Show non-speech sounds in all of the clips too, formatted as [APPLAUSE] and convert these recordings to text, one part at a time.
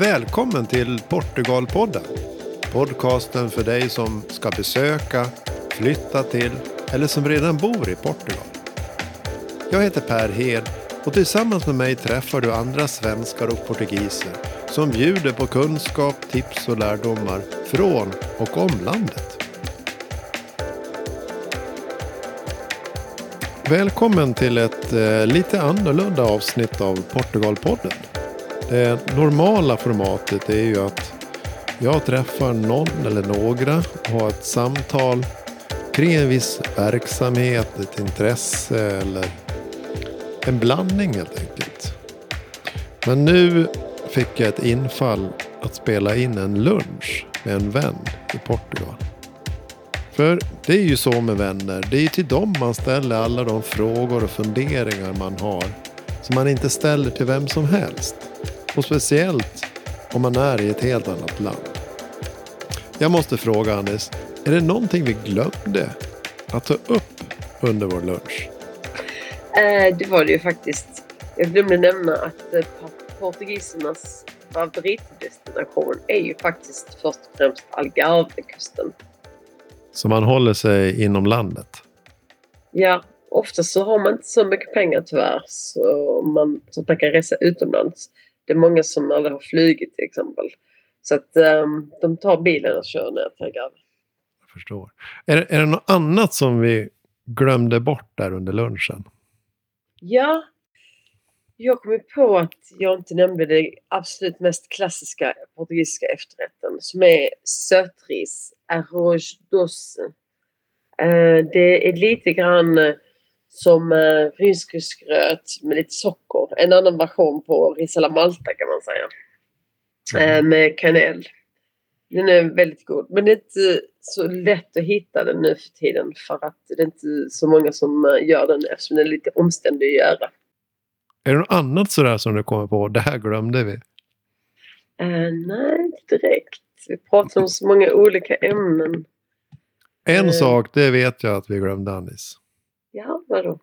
Välkommen till Portugalpodden. Podcasten för dig som ska besöka, flytta till eller som redan bor i Portugal. Jag heter Per Hed och tillsammans med mig träffar du andra svenskar och portugiser som bjuder på kunskap, tips och lärdomar från och om landet. Välkommen till ett eh, lite annorlunda avsnitt av Portugalpodden. Det normala formatet är ju att jag träffar någon eller några och har ett samtal kring en viss verksamhet, ett intresse eller en blandning helt enkelt. Men nu fick jag ett infall att spela in en lunch med en vän i Portugal. För det är ju så med vänner. Det är ju till dem man ställer alla de frågor och funderingar man har. Som man inte ställer till vem som helst. Och speciellt om man är i ett helt annat land. Jag måste fråga Anis. Är det någonting vi glömde att ta upp under vår lunch? Eh, det var det ju faktiskt. Jag glömde nämna att eh, portugisernas favoritdestination är ju faktiskt först och främst Algarvekusten. Så man håller sig inom landet? Ja, ofta så har man inte så mycket pengar tyvärr så man, så man kan resa utomlands. Det är många som aldrig har flugit till exempel. Så att um, de tar bilen och kör ner till Algarve. Jag förstår. Är, är det något annat som vi glömde bort där under lunchen? Ja, jag kom på att jag inte nämnde det absolut mest klassiska portugisiska efterrätten som är sötris, arroz doce. Eh, det är lite grann eh, som eh, rynsgröt med lite socker. En annan version på ris alla malta kan man säga. Mm. Med kanel. Den är väldigt god. Men det är inte så lätt att hitta den nu för tiden för att det är inte så många som gör den eftersom den är lite omständig att göra. Är det något annat sådär som du kommer på? Det här glömde vi. Uh, nej, inte direkt. Vi pratar om så många olika ämnen. En uh, sak, det vet jag att vi glömde Anis. Vadå?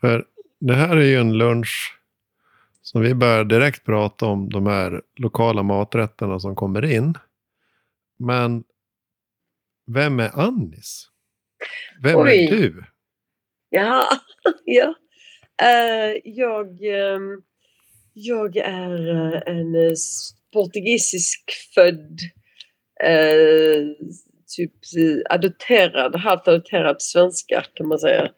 För det här är ju en lunch som vi börjar direkt prata om de här lokala maträtterna som kommer in. Men vem är Annis? Vem Oj. är du? Ja, [LAUGHS] ja. Uh, jag, uh, jag är uh, en portugisisk född typ adopterad, halvt adopterad svenska kan man säga.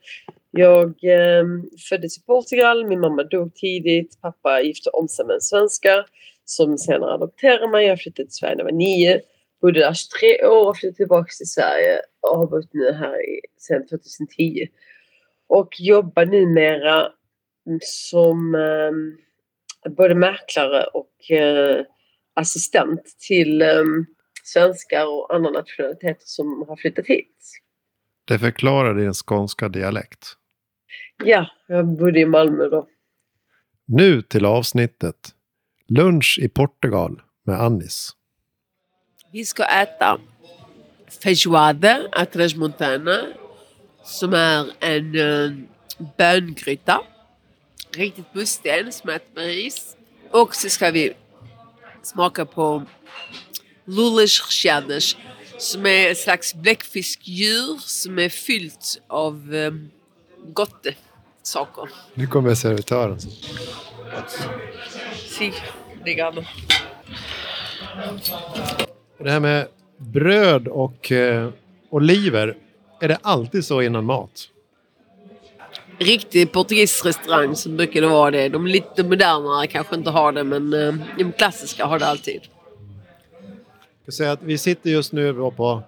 Jag ehm, föddes i Portugal, min mamma dog tidigt, pappa gifte om sig med en svenska som senare adopterade mig. Jag flyttade till Sverige när jag var nio, bodde där 23 år och flyttade tillbaka till Sverige och har bott nu här sedan 2010 och jobbar numera som eh, både mäklare och eh, assistent till eh, svenskar och andra nationaliteter som har flyttat hit. Det förklarar din skånska dialekt. Ja, jag bodde i Malmö då. Nu till avsnittet. Lunch i Portugal med Annis. Vi ska äta feijoada à montana som är en uh, böngryta. Riktigt mustig, ensmätt med ris. Och så ska vi smaka på lulas recheadas som är ett slags bläckfiskdjur som är fyllt av um, gotte saker. Nu kommer servitören. Si, ligger Det här med bröd och eh, oliver är det alltid så innan mat? Riktig portugisisk restaurang så brukar det vara det. De lite modernare kanske inte har det men eh, de klassiska har det alltid. Jag säga att vi sitter just nu på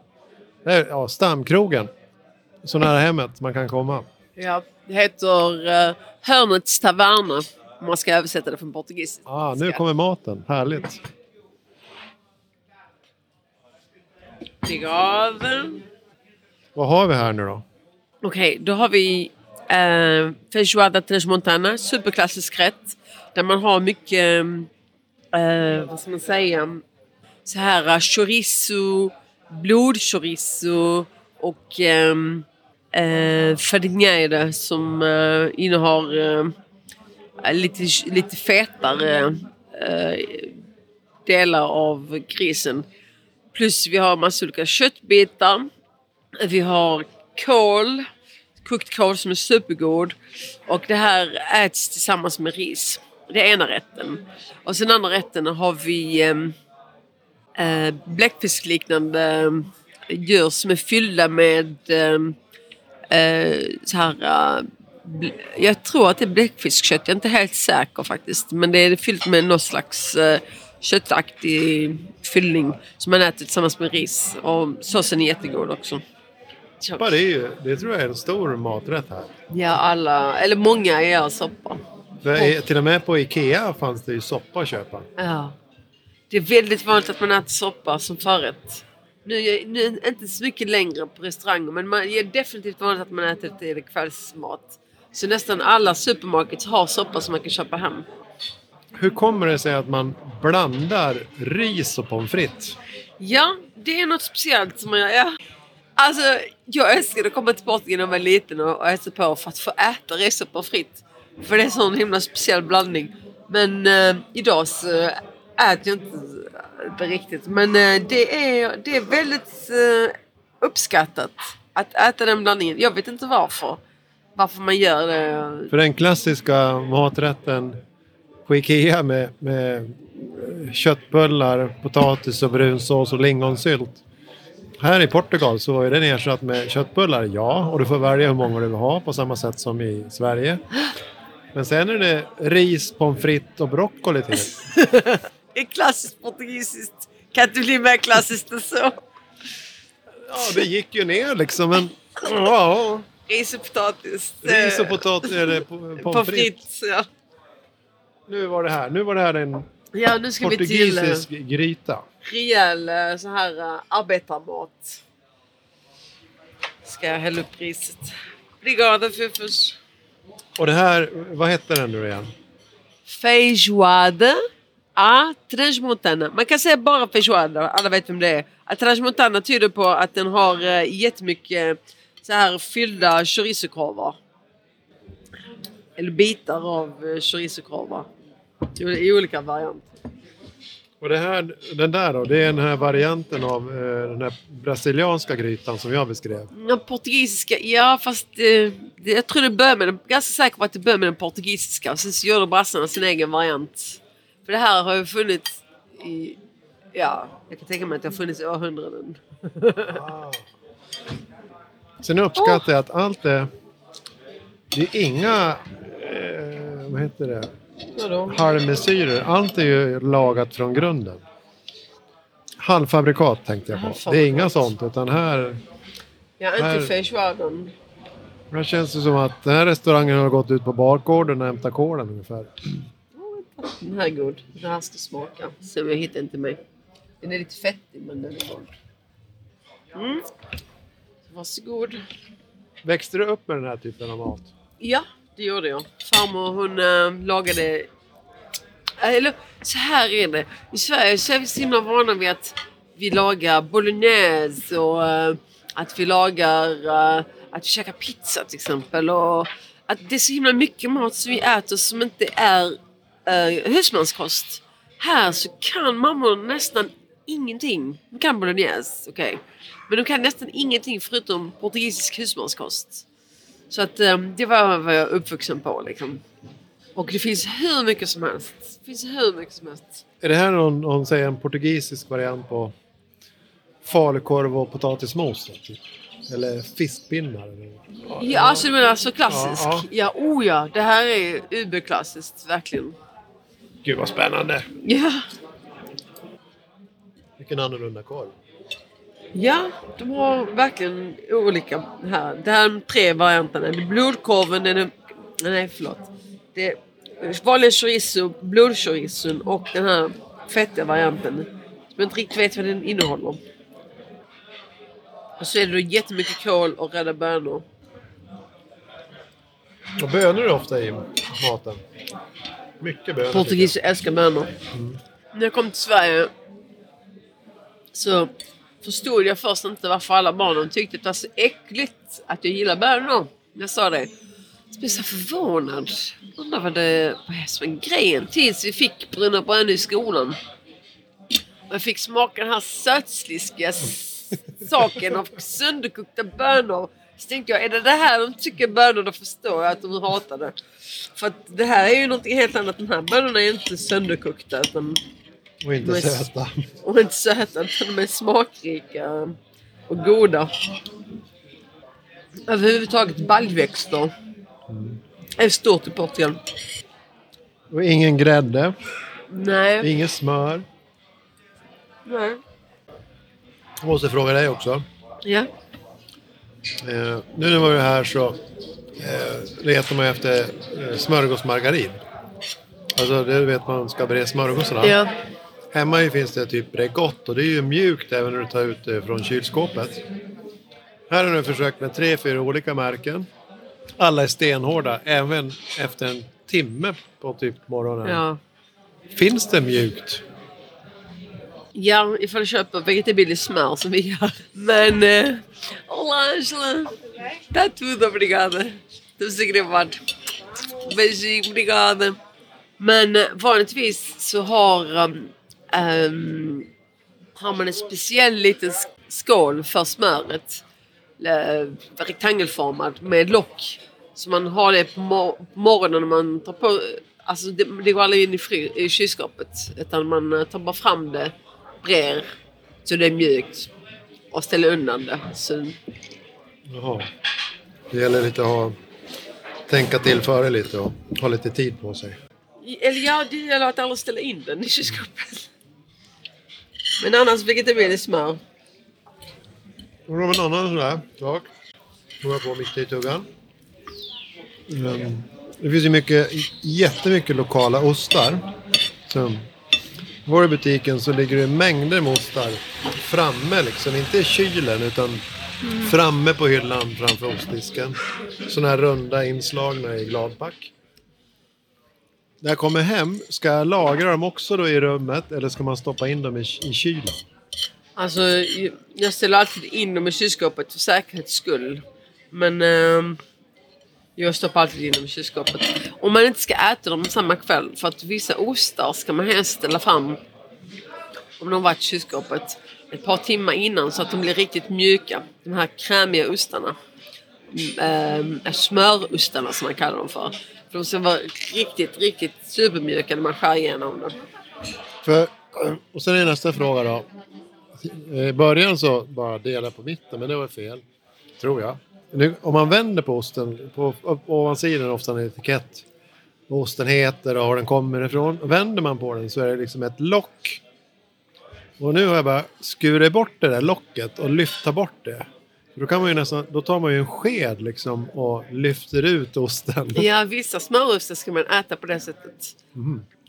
ja, Stamkrogen. Så nära hemmet man kan komma. Ja, det heter uh, Hörnets Taverna om man ska översätta det från portugisiska. Ah, nu kommer maten. Härligt. Graven. Vad har vi här nu då? Okej, okay, då har vi eh, Feijoada Tres Montana, superklassisk rätt. Där man har mycket, eh, vad ska man säga, så här eh, chorizo, blodchorizo och eh, eh, fadignere som eh, innehar eh, lite, lite fetare eh, delar av grisen. Plus vi har massa olika köttbitar. Vi har kål, kokt kål som är supergod. Och det här äts tillsammans med ris. Det är ena rätten. Och sen andra rätten har vi eh, eh bläckfiskliknande eh, djur som är fyllda med eh, så här, eh, jag tror att det är bläckfiskkött, jag är inte helt säker faktiskt. Men det är fyllt med någon slags eh, köttaktig fyllning som man äter tillsammans med ris. Och såsen är jättegod också. Soppa, det, är ju, det tror jag är en stor maträtt här. Ja, alla, eller många gör soppa. I- till och med på Ikea fanns det ju soppa att köpa. Ja. Det är väldigt vanligt att man äter soppa som förrätt. Nu, nu inte så mycket längre på restauranger men man, är definitivt vanligt att man äter till kvällsmat. Så nästan alla supermarkets har soppa som man kan köpa hem. Hur kommer det sig att man blandar ris och pommes frites? Ja, det är något speciellt som man gör. Alltså, jag älskade att komma till Portugal när jag var liten och, och äta på för att få äta ris och pommes frites. För det är en sån himla speciell blandning. Men eh, idag så äter jag inte det riktigt. Men eh, det, är, det är väldigt eh, uppskattat att äta den blandningen. Jag vet inte varför. Varför man gör det. För den klassiska maträtten på Ikea med, med köttbullar, potatis och brunsås och lingonsylt. Här i Portugal så är den ersatt med köttbullar, ja. Och du får välja hur många du vill ha på samma sätt som i Sverige. Men sen är det ris, pommes frites och broccoli till. [LAUGHS] Är klassiskt portugisiskt. Kan inte bli mer klassiskt än så. Ja, det gick ju ner liksom. Men, ja, Ris och potatis. ris och eh, potatis, eller po- pommes frites. ja. Nu var det här. Nu var det här en Ja, nu ska vi till eh, portugisisk gryta. rejäl eh, så här eh, arbetarmat. Ska jag hälla upp riset. Obrigada Fufus. Och det här, vad hette den nu igen? Feijoada a transmontana. Man kan säga bara feijoada, alla vet vem det är. A transmontana tyder på att den har eh, jättemycket så här fyllda chorizokorvar. Eller bitar av eh, chorizokorvar. I olika varianter. Och det här, den där då, det är den här varianten av eh, den här brasilianska grytan som jag beskrev. Ja, portugisiska, ja fast eh, jag tror det börjar med den, ganska säker på att det börjar med den portugisiska och sen så gör brassarna sin egen variant. För det här har ju funnits i, ja, jag kan tänka mig att det har funnits i århundraden. [LAUGHS] Sen uppskattar jag att allt är... Det är inga... Eh, vad heter det? Halvmesyrer. Allt är ju lagat från grunden. Halvfabrikat tänkte jag på. Det är inga sånt utan här, Ja, Här- inte feijoadan. här känns det som att den här restaurangen har gått ut på bakgården och hämtat kolen ungefär. Den här är god. Den här ska smaka. Se om jag hittar inte mig. Den är lite fettig men den är god. Mm. Varsågod. Växte du upp med den här typen av mat? Ja, det gjorde jag. Farmor hon äh, lagade... Eller så här är det. I Sverige så är vi så himla vana vid att vi lagar bolognese och äh, att vi lagar... äh, att vi käkar pizza till exempel. Och att det är så himla mycket mat som vi äter som inte är äh, husmanskost. Här så kan mammor nästan ingenting. De kan bolognese, okej. Men de kan nästan ingenting förutom portugisisk husmanskost. Så att eh, det var vad jag var uppvuxen på liksom. Och det finns hur mycket som helst. Det finns hur mycket som helst. Är det här någon, någon säger en portugisisk variant på falukorv och potatismos? typ? Eller fiskpinnar? Ja, alltså du menar så klassisk? Ja, Ja, oh ja. Det här är uberklassiskt, verkligen. Gud vad spännande! Ja. Vilken annorlunda korv. Ja, de har verkligen olika här. Det här är de tre varianterna. Blodkorven, den är... Nej, förlåt. Det är vanlig chorizo, blodchorizon och den här fettiga varianten. Som jag inte riktigt vet vad den innehåller. Och så är det då jättemycket kål och röda bönor. Och bönor är ofta i maten. Mycket bönor. Portugiser älskar bönor. När jag kom till Sverige så förstod jag först inte varför alla barnen tyckte att det var så äckligt att jag gillar bönor. Jag sa det. Så blev jag så förvånad. Undrar vad det är som är grejen tills vi fick bruna bönor i skolan. Jag fick smaka den här sötsliskiga saken av sönderkokta bönor. Så tänkte jag, är det det här de tycker bönor, då förstår jag att de hatar det. För att det här är ju något helt annat. De här bönorna är inte sönderkokta utan, Och inte Men- söta. och inte söta, utan de är smakrika och goda. Överhuvudtaget baljväxter är stort i Portugal. Och ingen grädde, Nej. inget smör. Nej. Jag måste fråga dig också. Ja. Eh, nu när vi är här så eh, letar man efter eh, smörgåsmargarin. Alltså det vet man ska bre smörgåsarna. Ja. Hemma finns det typ Bregott och det är ju mjukt även när du tar ut det från kylskåpet. Här har du försökt med tre, fyra olika märken. Alla är stenhårda även efter en timme på typ morgonen. ja. Finns det mjukt? Ja, ifall du köper vegetabiliskt smör som vi gör. Men... Eh, Olá, Angela! Está tudo, obrigada. Estou segrevad. Beijinho, obrigada. Men eh, vanligtvis så har, um, um, har man en speciell liten skål för smöret. Uh, rektangelformad med lock. Så man har det på, mor- på morgonen när man tar på... Alltså det, det går aldrig in i, i kylskåpet. Utan man eh, tar bara fram det, brer så det är mjukt. Och ställer undan det. Så, Jaha. Det gäller lite att ha, tänka till före lite och ha lite tid på sig. eller ja, det gäller att aldrig ställa in den i kylskåpet. Men annars vegetabiliskt smör. Och då har vi en annan sån här sak. Som jag på mitt i tuggan. Mm. Det finns ju mycket, jättemycket lokala ostar. Så, var i butiken så ligger det mängder ostar framme liksom. Inte i kylen utan framme på hyllan framför ostdisken. Såna här runda inslagna i gladpack. När jag kommer hem, ska jag lagra dem också då i rummet eller ska man stoppa in dem i, i kylen? Alltså, jag ställer alltid in dem i kylskåpet för säkerhets skull. Men ehm, jag stoppar alltid in dem i kylskåpet. Om man inte ska äta dem samma kväll. För att vissa ostar ska man helst ställa fram om de har varit i kylskåpet ett par timmar innan så att de blir riktigt mjuka. De här krämiga ostarna. Ehm, eh, smörostarna som man kallar dem för. för de ska vara riktigt, riktigt supermjuka när man skär igenom dem. För, eh, och sen är nästa fråga då. I början så bara dela på mitten, men det var fel. Tror jag. Nu, om man vänder på osten, på, ovansidan ofta en etikett. Vad osten heter och var den kommer ifrån. Vänder man på den så är det liksom ett lock. Och nu har jag bara skurit bort det där locket och lyfta bort det. Då, kan man ju nästan, då tar man ju en sked liksom och lyfter ut osten. [LAUGHS] Ja, vissa smörostar ska man äta på det sättet.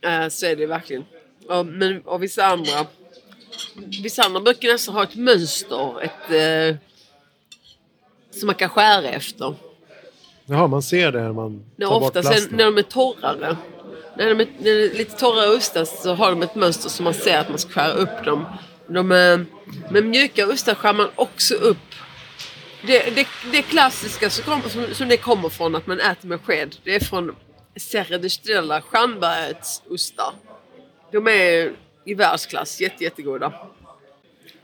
Eh, så är det verkligen. Och, men, och vissa andra Vissa andra brukar nästan ha ett mönster. Ett, eh, som man kan skära efter. Jaha, man ser det när man tar bort ofta plasten. när de är torrare. När de är, när det är lite torrare ostar så har de ett mönster som man ser att man ska skära upp dem. De är, men mjuka ostar skär man också upp. Det, det, det klassiska som, kommer, som, som det kommer från att man äter med sked. Det är från Serra de Estrella, Stjärnbergets ostar. De är i världsklass, jätte, jättegoda.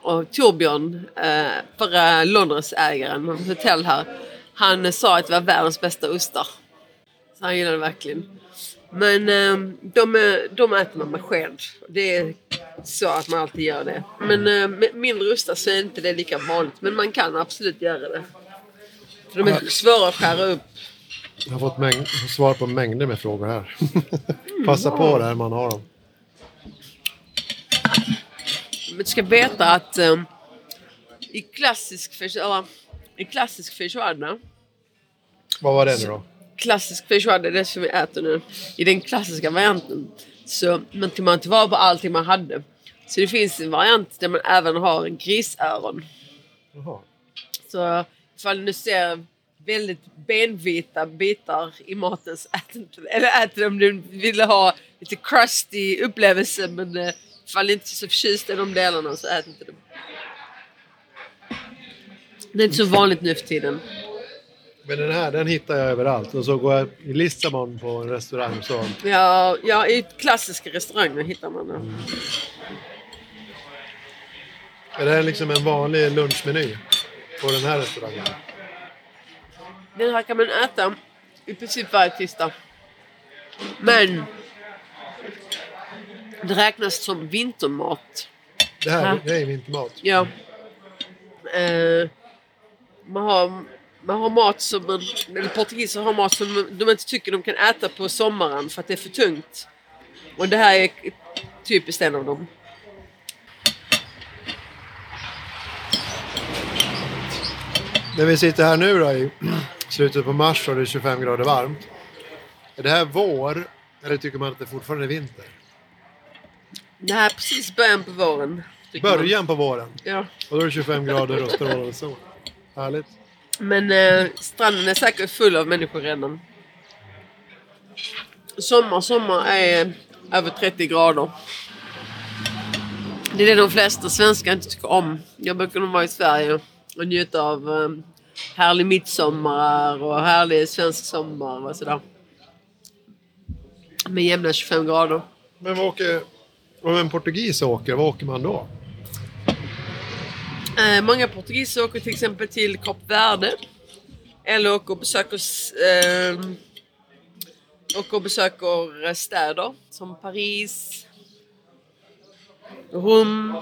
Och Torbjörn, eh, förra Londresägaren, hans hotell här, han sa att det var världens bästa ostar. Så han gillade det verkligen. Men eh, de, de äter man med sked. Det är så att man alltid gör det. Men eh, med mindre ostar så är inte det lika vanligt. Men man kan absolut göra det. För de är svåra att skära upp. Jag har fått mäng- svar på mängder med frågor här. [LAUGHS] Passa på där man har dem. Men du ska veta att eh, i klassisk eller, i klassisk feijoada Vad var det nu då? klassisk feijoada, det som vi äter nu, i den klassiska varianten så man tog man tillvara på allting man hade. Så det finns en variant där man även har grisöron. Jaha. Så ifall du ser väldigt benvita bitar i maten så ät inte. Eller ät det om du vill ha lite crusty upplevelse men du inte är så förtjust i de delarna så ät inte det. Det är inte så vanligt nu för tiden. Men den här den hittar jag överallt. Och så går jag i Lissabon på en restaurang så... Ja, ja, i klassiska restauranger hittar man det. Är det här liksom en vanlig lunchmeny på den här restaurangen? Den här kan man äta i princip varje tisdag. Men det räknas som vintermat. Det här det är vintermat. Ja. Eh, man, har, man har mat som man, eller portugiser har mat som de inte tycker de kan äta på sommaren för att det är för tungt. Och det här är typiskt en av dem. När vi sitter här nu då i slutet på mars och det är 25 grader varmt. Är det här vår eller tycker man att det fortfarande är vinter? Är precis början på våren. Början på våren Ja. och då är det 25 grader och strålande sol. Härligt. Men eh, stranden är säkert full av människor redan. Sommar, sommar är över 30 grader. Det är det de flesta svenskar inte tycker om. Jag brukar nog vara i Sverige och njuta av eh, härlig midsommar och härlig svensk sommar och sådär. Med jämna 25 grader. Men vad åker, om en portugis åker, vad åker man då? Eh, många portugiser åker till exempel till Kap Verde. Eller åker och besöker, eh, åker och besöker städer som Paris, Rom,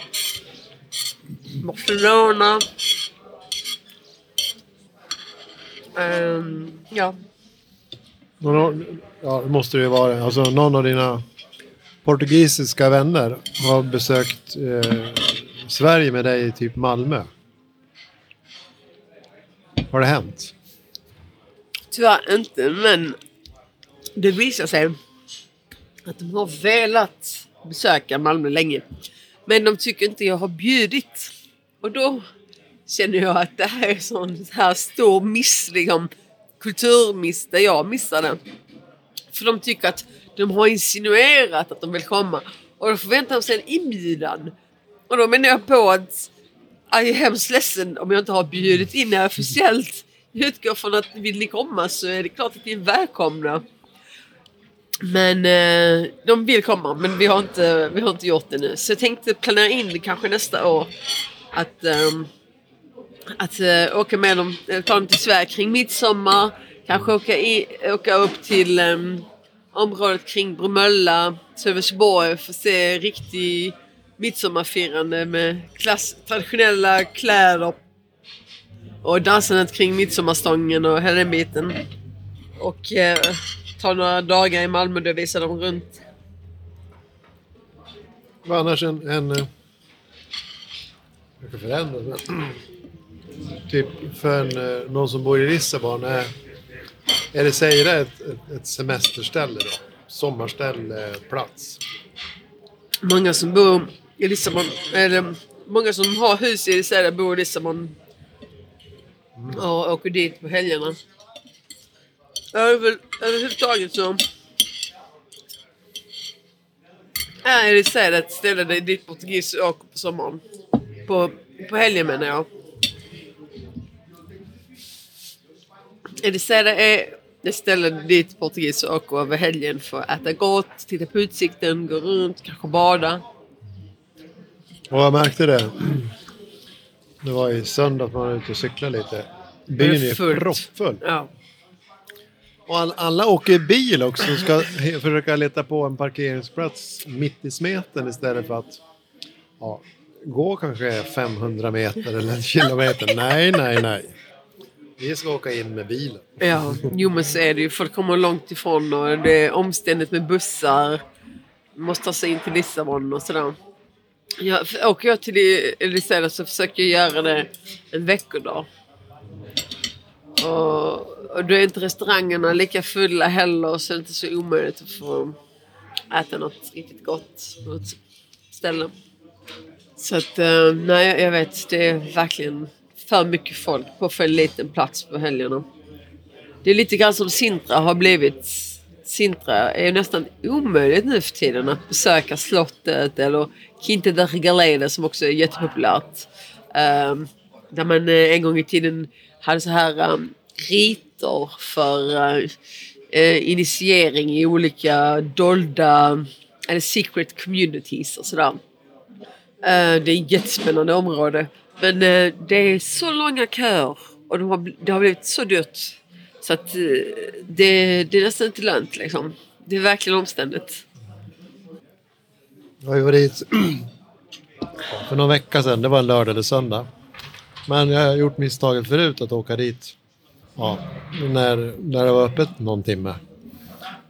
Barcelona. Ehm, ja, Ja, det måste det ju vara. Alltså någon av dina portugisiska vänner har besökt eh, Sverige med dig i typ Malmö. Har det hänt? tyvärr inte men det visar sig att de har velat besöka Malmö länge. Men de tycker inte jag har bjudit. Och då känner jag att det här är en sån här stor miss, liksom, kulturmiss där jag missade. För de tycker att de har insinuerat att de vill komma. Och då förväntar de sig en inbjudan. Och då menar jag på att jag är hemskt ledsen om jag inte har bjudit in er officiellt. Jag utgår från att vill ni komma så är det klart att ni är välkomna. Men eh, de vill komma men vi har, inte, vi har inte gjort det nu. Så jag tänkte planera in kanske nästa år. Att, ehm, att eh, åka med dem, eh, ta dem till Sverige kring midsommar. Kanske åka, i, åka upp till ehm, området kring Bromölla, Sölvesborg får se riktig midsommarfirande med klass, traditionella kläder och dansandet kring midsommarstången och hela den biten. Och eh, ta några dagar i Malmö och visa visar dem runt. Vad annars en... en eh, jag kan förändra men, [CLEARS THROAT] Typ för en, eh, någon som bor i Lissabon. Är, är det det ett, ett, ett semesterställe då? Sommarställe, plats? Många som bor i Lissabon, eller många som har hus i städer bor i Lissabon och åker dit på helgerna. Över, överhuvudtaget så är det städer ett ställe dit portugiser åker på sommaren. På, på helgen menar jag. Är det städer är ett ställe dit portugiser åker över helgen för att äta gott, titta på utsikten, gå runt, kanske bada. Och jag märkte det. Det var i söndag att man var ute och cyklade lite. Byn är fullt. proppfull. Ja. Och all, alla åker bil också och ska [LAUGHS] försöka leta på en parkeringsplats mitt i smeten istället för att ja, gå kanske 500 meter eller en kilometer. Nej, nej, nej. Vi ska åka in med bilen. Ja, jo men så är det ju. Folk kommer långt ifrån och det är omständigt med bussar. Man måste ta sig in till Lissabon och sådär. Ja, åker jag till Lissabon så försöker jag göra det en veckodag. Och, och då är inte restaurangerna lika fulla heller så det är inte så omöjligt att få äta något riktigt gott på ett ställe. Så att, eh, nej jag vet, det är verkligen för mycket folk på för liten plats på helgerna. Det är lite grann som Sintra har blivit. Sintra är ju nästan omöjligt nu för tiden att besöka slottet eller Quinta de Regaleda som också är jättepopulärt. Um, där man eh, en gång i tiden hade så här um, riter för uh, initiering i olika dolda eller secret communities och sådär. Uh, det är ett jättespännande område. Men eh, det är så långa köer och de har, det har blivit så dyrt. Så att eh, det, det är nästan inte lönt liksom. Det är verkligen omständigt. Jag var dit [CLEARS THROAT] för någon vecka sedan. Det var en lördag eller söndag. Men jag har gjort misstaget förut att åka dit ja, när, när det var öppet någon timme.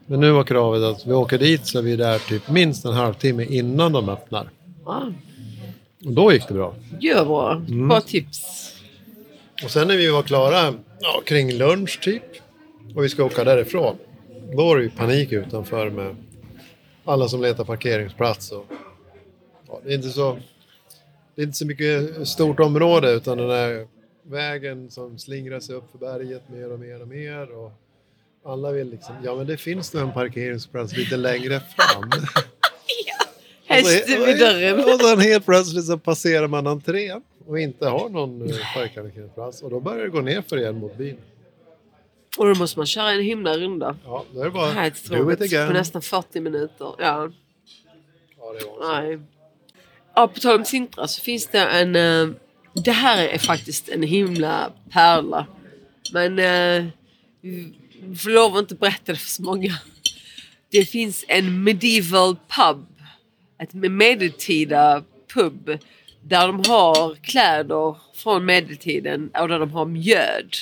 Men nu var kravet att vi åker dit så är vi där typ minst en halvtimme innan de öppnar. Ah, Och då gick det bra. gör bra. Bra tips. Och sen när vi var klara ja, kring lunch typ och vi ska åka därifrån. Då var det ju panik utanför med alla som letar parkeringsplats. Och, ja, det, är inte så, det är inte så mycket stort område utan den här vägen som slingrar sig upp för berget mer och mer och mer. Och alla vill liksom, ja men det finns nog en parkeringsplats lite längre fram. [LAUGHS] Häst vid dörren. Och sen helt plötsligt så passerar man entrén och inte har någon eh, parkeringsplats. Och då börjar det gå ner för igen mot byn. Och då måste man köra en himla runda. Ja, är det Det bara här är. På nästan 40 minuter. Ja. Ja, det var. Nej. Ja, på tal om Sintra så finns det en... eh, det här är faktiskt en himla pärla. Men eh, vi får lov att inte berätta det för så många. Det finns en medieval pub. Ett medeltida pub. Där de har kläder från medeltiden och där de har mjöd.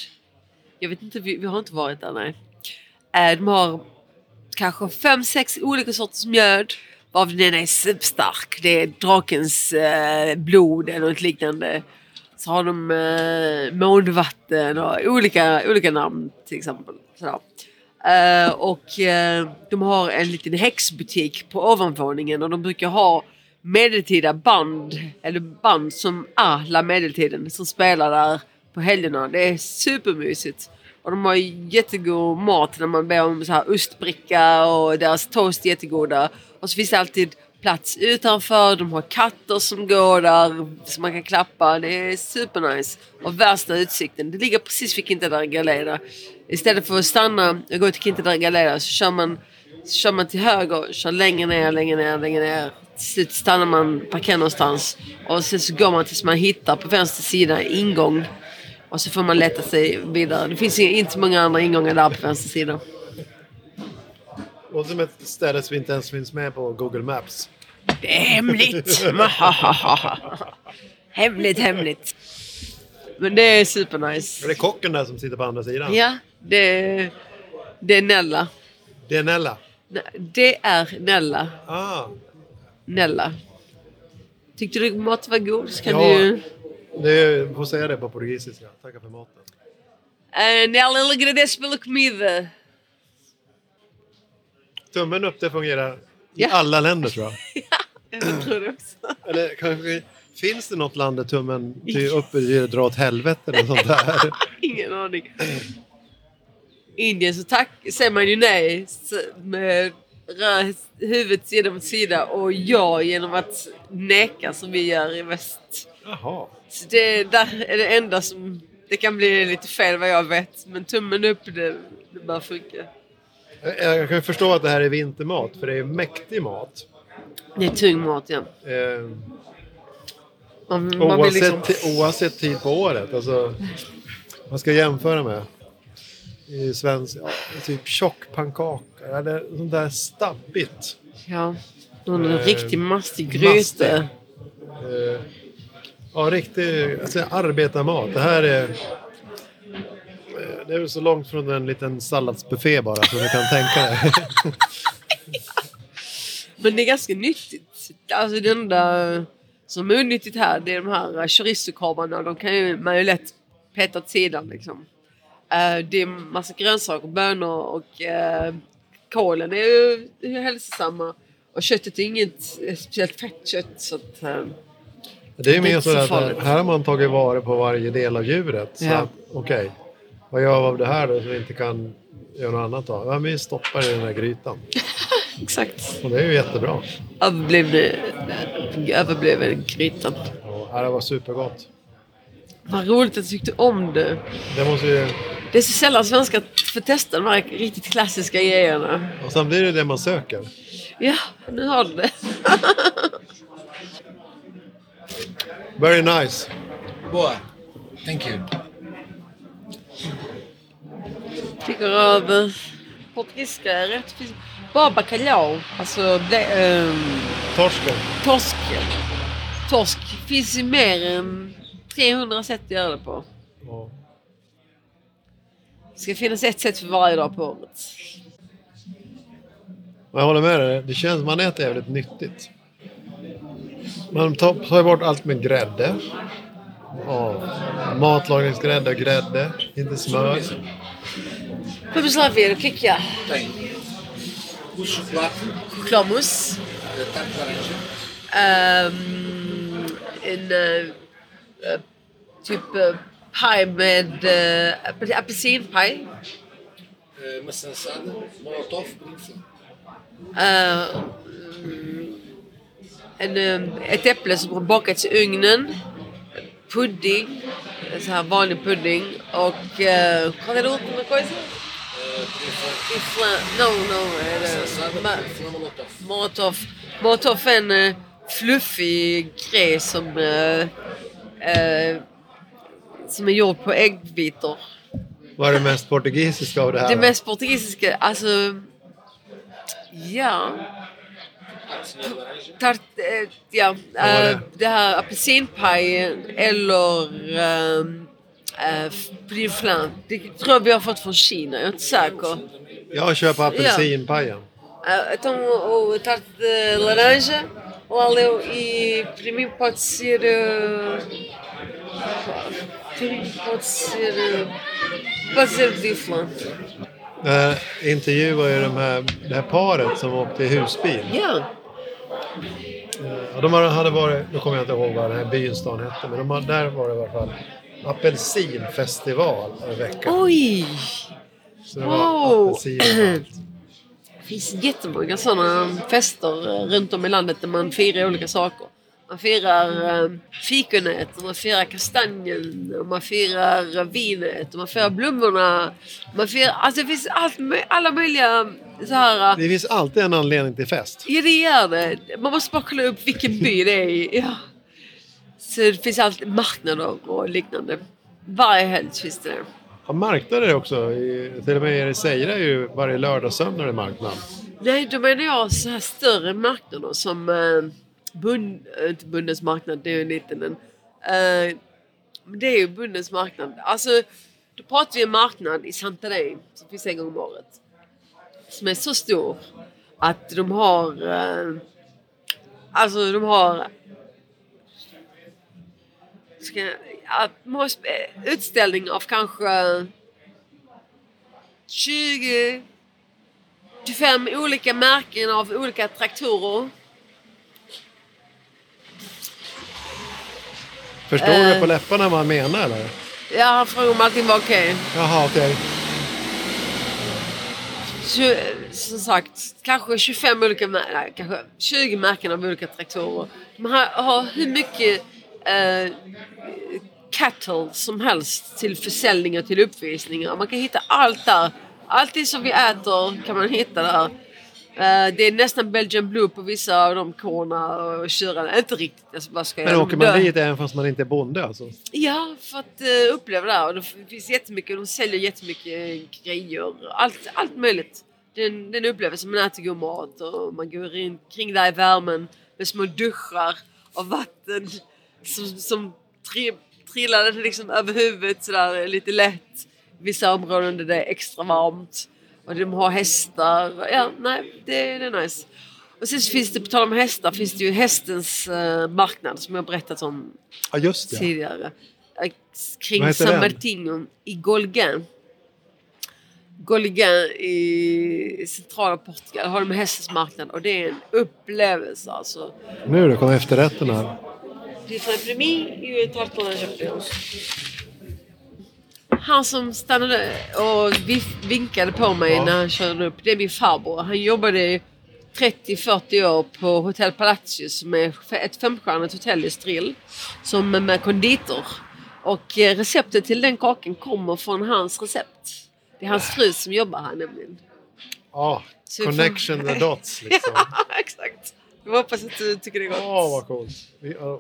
Jag vet inte, vi, vi har inte varit där nej. Eh, de har kanske fem, sex olika sorters mjöd. Varav den ena är superstark. Det är drakens eh, blod eller något liknande. Så har de eh, månvatten och olika, olika namn till exempel. Sådär. Eh, och uh, de har en liten häxbutik på ovanvåningen och de brukar ha medeltida band, eller band som alla medeltiden som spelar där på helgerna. Det är supermysigt. Och de har jättegod mat när man ber om så här ostbricka och deras toast är jättegoda. Och så finns det alltid plats utanför. De har katter som går där som man kan klappa. Det är supernice. Och värsta utsikten. Det ligger precis vid Quinta där Galera. Istället för att stanna och gå till Quinta Galera så kör man, så kör man till höger, kör längre ner, längre ner, längre ner. Till slut stannar man, parkerar någonstans. Och sen så går man tills man hittar på vänster sida ingång. Och så får man leta sig vidare. Det finns inte många andra ingångar där på vänster sida. Låter som ett ställe som inte ens finns med på Google Maps. Det är hemligt! [LAUGHS] hemligt, hemligt. Men det är supernice. Är det kocken där som sitter på andra sidan? Ja, det, det är Nella. Det är Nella. Det är Nella. Ah, Nella. Tyckte du maten var god så kan Ja. du... får säga det på portugisiska. Tackar för maten. Uh, Nella agradece pela comida. Tummen upp det fungerar i Ja. alla länder tror jag. [LAUGHS] Jag tror det också. Eller kanske finns det något land där tummen till upp är dra åt helvete eller sånt där? [LAUGHS] Ingen aning. Indien så tack, säger man ju nej med huvudet sida mot sida och ja genom att neka som vi gör i väst. Jaha. Så det där är det enda som... Det kan bli lite fel vad jag vet men tummen upp det, det bör funka. Jag jag kan ju förstå att det här är vintermat för det är mäktig mat. Det är tung mat ja. Eh, Man, man vill oavsett, liksom... oavsett tid på året. Alltså, man ska jämföra med i svensk, ja, typ tjock pannkaka eller sånt där stabbigt. Ja. Någon Eh, riktig mastig mastig. gryta. Eh, ja, riktig alltså, arbetarmat. Det här är... eh, Det är väl så långt från en liten salladsbuffé bara som du kan tänka dig. [LAUGHS] Men det är ganska nyttigt. Alltså det enda som är onyttigt här det är de här chorizo-korvarna. De kan ju, man ju lätt peta åt sidan liksom. Eh, det är massa grönsaker, bönor och uh, kålen är ju, hälsosamma. Och köttet är inget speciellt fett kött. Så att, eh, Det är mer så så att farligt. här har man tagit vara på varje del av djuret. Så Ja. okej, vad gör vi av det här då som vi inte kan göra något annat av? Ja, vi stoppar i den här grytan. [LAUGHS] exakt. Och det är ju jättebra. Överblivna, överbliven grytan. Ja, det var supergott. Vad roligt att du tyckte om det. Det måste ju... Det är så sällan svenskar får testa de här riktigt klassiska grejerna. Och sen blir det det man söker. Ja, nu har du det. [LAUGHS] Very nice. Boa. Thank you. Tycker av eh, portugisiska är rätt. Finns bara bacalhau. Alltså det, ehm, Torsken. torsk. Torsk finns ju mer än 300 sätt att göra det på. Ja. Det ska finnas ett sätt för varje dag på året. Jag håller med dig. Det känns man äter jävligt nyttigt. Man tar, tar bort allt med grädde. Ja. Matlagningsgrädde och grädde. Inte smör. De laranja. ehm, en eh, eh, typ uh, paj med apel- apelsinpaj. eh, maçã assada, molotov. Eh, mm, en, eh, ett äpple som har bakats i ugnen. Pudding. Så här vanlig pudding. Och... Eh, Ifla... Não, não. maçã Era... assada, Ma- brinfla, molotov. Molotov. Är en eh, fluffig grej som, eh, eh, som är gjord på äggvitor. Vad är det mest portugisiska av det här? Det mest portugisiska, alltså... Ja. Tart, eh, ja. eh, det här apelsinpajen eller um, uh, flan. Det tror jag vi har fått från Kina. Jag är inte säker. Jag köper apelsinpajen. Ah, então o tarte de laranja, o aleu e para mim pode ser. Uh, para mim pode ser. Uh, pode ser de flan. Jag intervjuade ju de här, det här paret som åkte i husbil. Ja. Eh, Och de hade varit, nu kommer jag inte ihåg vad den här byn stan hette, men de hade, där var det i alla fall apelsinfestival en vecka. Oj! Så det var Wow. apelsin överallt. Det finns jättemånga sådana fester eh, runt om i landet där man firar olika saker. Man firar eh, fikonet, man firar kastanjen, man firar eh, vinet, man firar blommorna. Man firar, alltså det finns allt, alla möjliga så här... Det finns alltid en anledning till fest. Ja, det gör det. Man måste bara kolla upp vilken by det är i. [LAUGHS] Ja. Så det finns alltid marknader och liknande. Varje helg finns det det. Ja, marknader också, till och med i Seira är ju varje lördag och söndag är det marknad. Nej, då menar jag så här större marknader som eh, bund, eh, inte Bundens marknad, det är ju en liten en. Eh, det är ju Bundens marknad. Alltså, då pratar vi en marknad i Santarém som finns en gång om året. Som är så stor att de har... Eh, alltså de har... Ska, eh, utställning av kanske 20 25 olika märken av olika traktorer. Förstår Eh. du på läpparna vad han menar eller? Ja, han frågade om allting var okej. Jaha, okej. Så, Som sagt, kanske 25 olika mär- nej, kanske 20 märken av olika traktorer. De har, har hur mycket eh, cattle som helst till försäljning och till uppvisningar. Man kan hitta allt där. Allt som vi äter kan man hitta där. Eh, det är nästan Belgian Blue på vissa av de korna och tjurarna. Inte riktigt, jag bara ska Men åker man dit även fast man inte är bonde alltså? Ja, för att uh, uppleva det här. Och det finns jättemycket, de säljer jättemycket grejer. Allt, allt möjligt. Det är en, det är en upplevelse. Man äter god mat och man går in, kring där i värmen med små duschar av vatten som, som tri, trillar liksom över huvudet sådär lite lätt. Vissa områden där det är extra varmt. Och de har hästar. Ja, nej, det, det är nice. Och sen så finns det, på tal om hästar, finns det ju hästens eh, marknad som jag berättat om Ja, just det. tidigare. Kring San? Martino i Golgan. Golgan i centrala Portugal har de hästens marknad och det är en upplevelse alltså. Nu då, kom efterrätten här. Puis för mig är ju tartelage Han som stannade och vinkade på mig Ja. när han körde upp, det är min farbror. Han jobbade 30-40 år på Hotel Palacios som är ett femstjärnigt hotell i Strill. Som med konditor. Och eh, receptet till den kakan kommer från hans recept. Det är hans fru som jobbar här nämligen. Ja, får- connection the dots liksom. [LAUGHS] Ja, exakt. Jag hoppas att du tycker det är gott. Åh, vad coolt.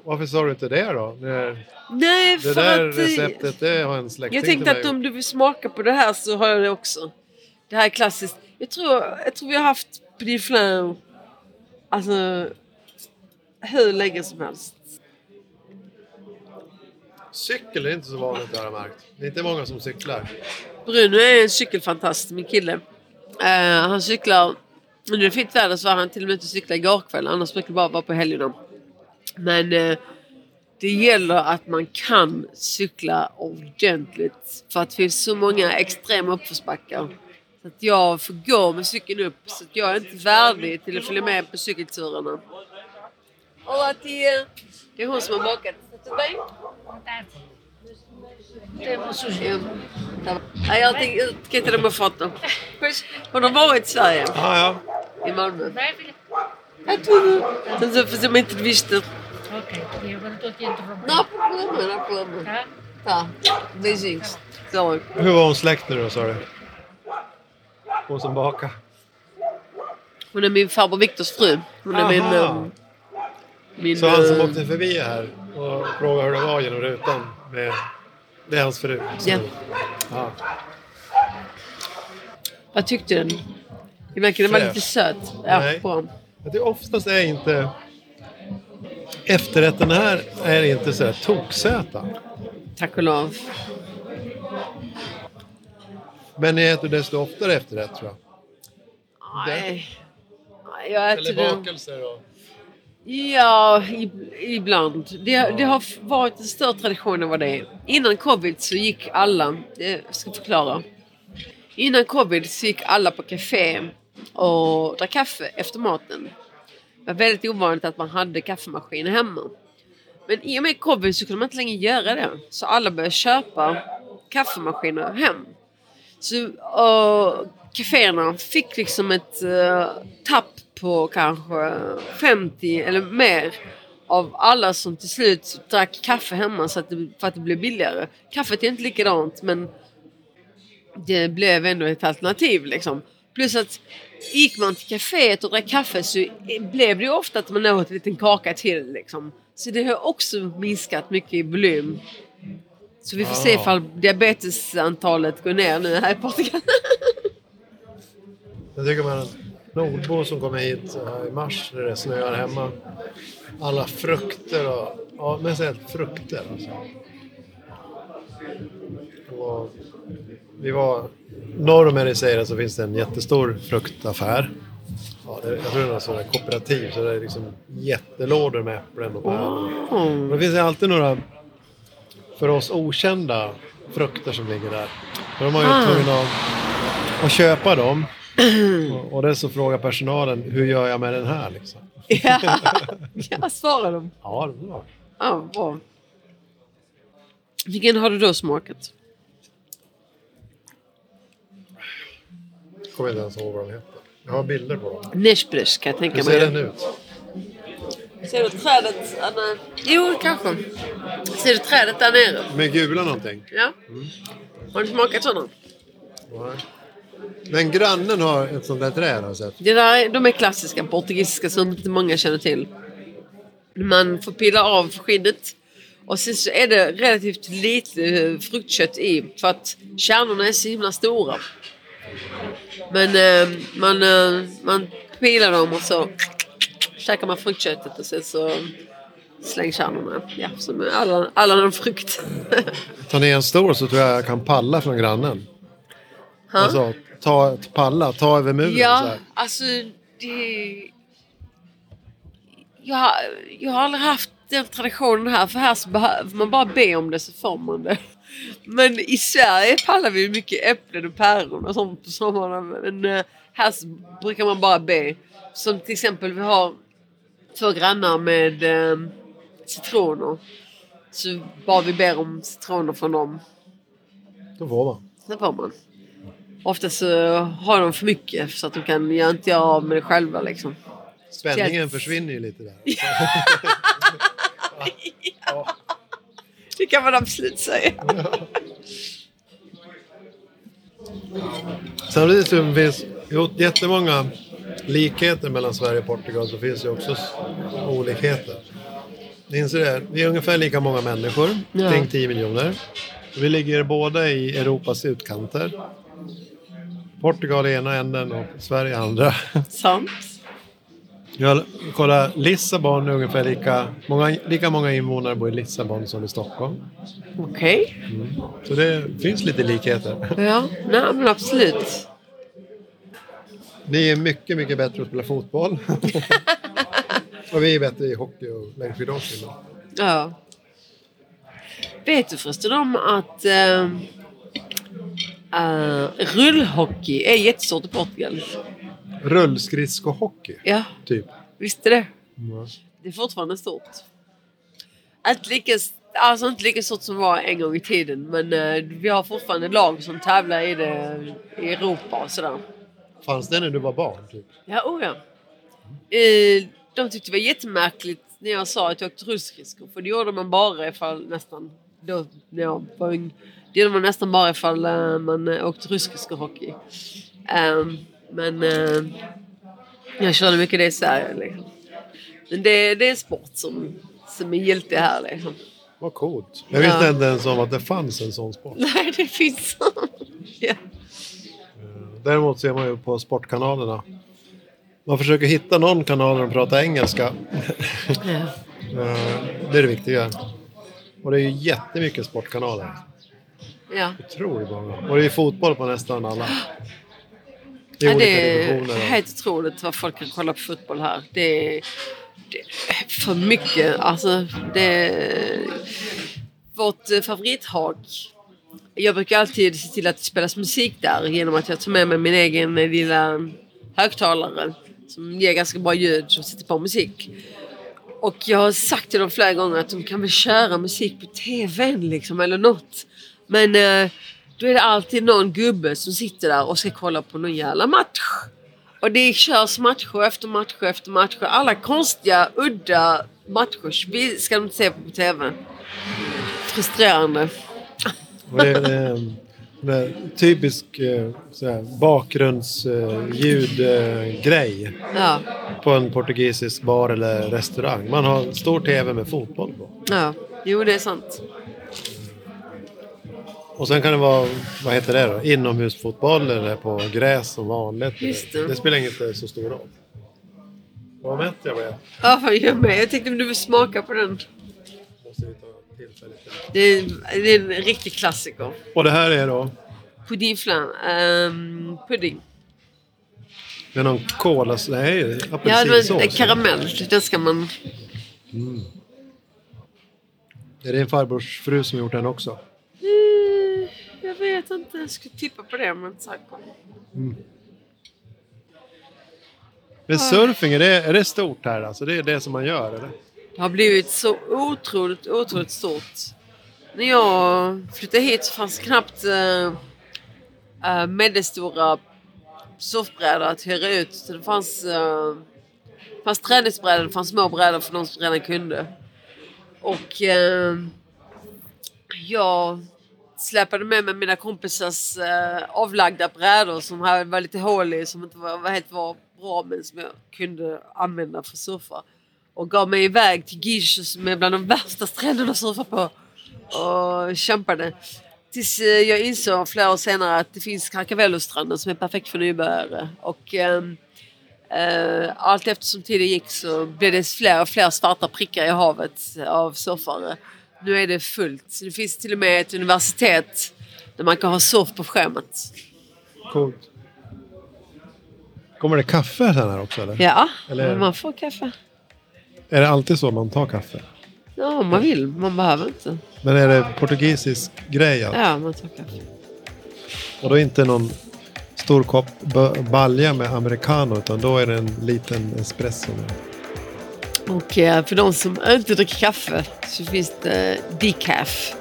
Varför sa du inte det då? När Nej, det för där att... receptet, det har en släkting Jag tänkte till att mig. om du vill smaka på det här så har jag det också. Det här är klassiskt. Jag tror, jag tror vi har haft petit flan alltså hur länge som helst. Cykel är inte så vanligt har jag märkt. Det är inte många som cyklar. Bruno är en cykelfantast, min kille. Eh, han cyklar, nu är det fint väder så var han till och med ute och cyklade igår kväll. Annars brukar det bara vara på helgerna. Men eh, det gäller att man kan cykla ordentligt. För att det finns så många extrema uppförsbackar. Så att jag får gå med cykeln upp. Så att jag är inte värdig till att följa med på cykelturerna. Och att det, är- det är hon som har bakat. Tudo bem? Eu, tá bom. Aí ela tem, eu quer tirar uma foto. Pois, quando eu vou em Sverige, Ja, ja. em Malmö. É tudo. Estamos a fazer uma entrevista. Ok, e agora estou aqui a interromper. Não há problema, não há problema. Tá? Tá, beijinhos. Så. Hur var hon släkt nu då, sa du? Hon som bakar. Hon är min farbror Viktors fru. Hon är min... Ehm, min Så han som eh, åkte förbi här och frågade hur det var genom rutan. Med, det är hans fru. Så- Ja. ja. Vad tyckte du? Den verkar den var lite söt. Ja, Nej. Jag tycker oftast är inte... Efterrätten här är inte så här toksöta. Tack och lov. Men ni äter desto oftare efterrätt tror jag. Nej. Jag äter Eller bakelser och... Ja, ibland. Det, det har varit en större tradition än vad det är. Innan covid så gick alla, eh, jag ska förklara. Innan covid så gick alla på café och drack kaffe efter maten. Det var väldigt ovanligt att man hade kaffemaskiner hemma. Men i och med covid så kunde man inte längre göra det. Så alla började köpa kaffemaskiner hem. Så och, kaféerna fick liksom ett uh, tapp på kanske 50 eller mer av alla som till slut drack kaffe hemma så att det, för att det blev billigare. Kaffet är inte likadant men det blev ändå ett alternativ liksom. Plus att gick man till kaféet och drack kaffe så blev det ofta att man åt en liten kaka till liksom. Så det har också minskat mycket i volym. Så vi får se Ah. ifall diabetesantalet går ner nu här i Portugal. Jag tycker man att nordbor som kommer hit i mars när det snöar hemma. Alla frukter och... Ja, men speciellt frukter alltså. Och vi var... Norr om Ericeira så finns det en jättestor fruktaffär. Ja, det, jag tror det är någon sån där kooperativ så det är liksom jättelådor med äpplen och päron. Mm. Det finns alltid några för oss okända frukter som ligger där. För de har ju Ah. tvungna att, att köpa dem. Och, och det så frågar personalen, hur gör jag med den här liksom? ja, [LAUGHS] ja svarar de. Ja, det bra. Ja, bra. Vilken har du då smakat? Kommer inte ens ihåg vad de heter. Jag har bilder på dem. Neshbresh kan jag tänka Hur mig. ser den ut? Ser du trädet? Anna? Jo, kanske. Ser du trädet där nere? Med gula någonting? Ja. Har du smakat sådana? Nej. Men grannen har ett sånt där träd har sett. Det där, de är klassiska portugisiska som inte många känner till. Man får pilla av skinnet och sen så är det relativt lite eh, fruktkött i för att kärnorna är så himla stora. Men eh, man, eh, man pilar dem och så käkar man fruktköttet och sen så slänger kärnorna. Ja, som alla, alla de frukt. [LAUGHS] Tar ni en stor så tror jag jag kan palla från grannen. Ha? Alltså, ta ett palla, ta över muren så Ja, här. alltså det... Jag, har- jag har aldrig haft den traditionen här för här så behöver man bara be om det så får man det. Men i Sverige pallar vi mycket äpplen och päron och sånt på sommaren. Men eh, här så brukar man bara be. Som till exempel vi har två grannar med eh, citroner. Så bara vi ber om citroner från dem Då får man. det får man. Ofta så har de för mycket så att de kan göra inte av med det själva liksom. Spänningen Yes. försvinner ju lite där. [LAUGHS] Det kan man absolut säga. Samtidigt så finns jo, jättemånga likheter mellan Sverige och Portugal så finns det också olikheter. Ni inser det? Vi är ungefär lika många människor, Ja. kring 10 miljoner. Vi ligger båda i Europas utkanter. Portugal i ena änden och Sverige i andra. Sant. Jag kollar, Lissabon är ungefär lika många, lika många invånare bor i Lissabon som i Stockholm. Okej. Så det finns lite likheter. Ja, nej men absolut. Ni är mycket, mycket bättre att spela fotboll. [LAUGHS] och vi är bättre i hockey och längdskidåkning. Ja. Vet du förresten om att uh, uh, rullhockey är jättestort i Portugal? Rullskridskohockey, Ja, typ. visste det? Det är fortfarande stort. Inte lika, alltså inte lika stort som det var en gång i tiden men eh, vi har fortfarande lag som tävlar i det i Europa och sådär. Fanns det när du var barn? Typ? Ja, oh ja. Eh, de tyckte det var jättemärkligt när jag sa att jag åkte rullskridskor. För det gjorde man bara ifall nästan... Då, när jag var. Det gjorde man nästan bara ifall eh, man eh, åkte rullskridskohockey. Ehm, men eh, jag körde mycket det i Sverige. Liksom. Men det, det är en sport som, som är giltig här. Liksom. Vad coolt. Jag visste Ja. inte ens om att det fanns en sån sport. [LAUGHS] Nej, det finns. [LAUGHS] ja. Däremot ser man ju på sportkanalerna. Man försöker hitta någon kanal där de pratar engelska. [LAUGHS] Ja. Det är det viktiga. Och det är ju jättemycket sportkanaler. Ja. Otroligt många. Och det är fotboll på nästan alla. I Ja, det är helt otroligt vad folk kan kolla på fotboll här. Det är, det är för mycket. Alltså, det är vårt favorithag. Jag brukar alltid se till att det spelas musik där genom att jag tar med mig min egen lilla högtalare som ger ganska bra ljud och sätter på musik. Och jag har sagt till dem flera gånger att de kan väl köra musik på tvn liksom eller något. Men eh, då är det alltid någon gubbe som sitter där och ska kolla på någon jävla match. Och det körs matcher efter matcher efter matcher. Alla konstiga, udda matcher ska de inte se på tv. Frustrerande. En typisk eh, bakgrundsljudgrej Ja, på en portugisisk bar eller restaurang. Man har stor tv med fotboll på. ja. Jo, det är sant. Och sen kan det vara, vad heter det då? Inomhusfotboll eller på gräs som vanligt. Det. det spelar inte så stor roll. Vad mätt jag blev. Ja, vad gör med? Jag tänkte om du vill smaka på den. Det är, det är en riktig klassiker. Och det här är då Puddingflan. Um, pudding. med någon kola, nej Ja, det apelsinsås. var karamell. Den ska man... Är det en farbrors fru som gjort den också? Jag vet inte. Jag skulle tippa på det, men inte säker. Men surfing, är det, är det stort här alltså? Det är det som man gör eller? Det har blivit så otroligt, otroligt stort. När jag flyttade hit så fanns det knappt uh, medelstora surfbrädor att hyra ut. Så det fanns, uh, fanns träningsbrädor, det fanns små brädor för de som redan kunde. Och eh, jag släpade med mig mina kompisars eh, avlagda brädor som var lite hål i, som inte var, var helt var bra men som jag kunde använda för att surfa. Och gav mig iväg till Gish som är bland de värsta stränderna att surfa på. Och kämpade. Tills eh, jag insåg flera år senare att det finns Carcavello-stranden som är perfekt för nybörjare. Och ehm, eh, allt eftersom tiden gick så blev det fler och fler svarta prickar i havet av surfare. Nu är det fullt. Så det finns till och med ett universitet där man kan ha surf på schemat. Coolt. Kommer det kaffe sen här också eller? Ja, Eller- man får kaffe. Är det alltid så man tar kaffe? Ja, om man vill. Man behöver inte. Men är det portugisisk grej alltså? Ja, man tar kaffe. Och då inte någon stor kopp balja med americano utan då är det en liten espresso. Och eh, för de som inte dricker kaffe så finns det decaf.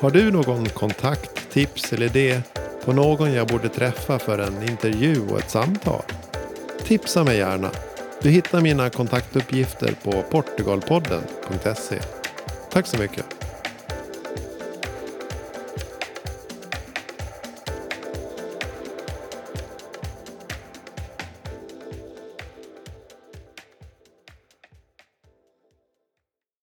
Har du någon kontakt, tips eller idé på någon jag borde träffa för en intervju och ett samtal? Tipsa mig gärna. Du hittar mina kontaktuppgifter på portugalpodden.se. Tack så mycket.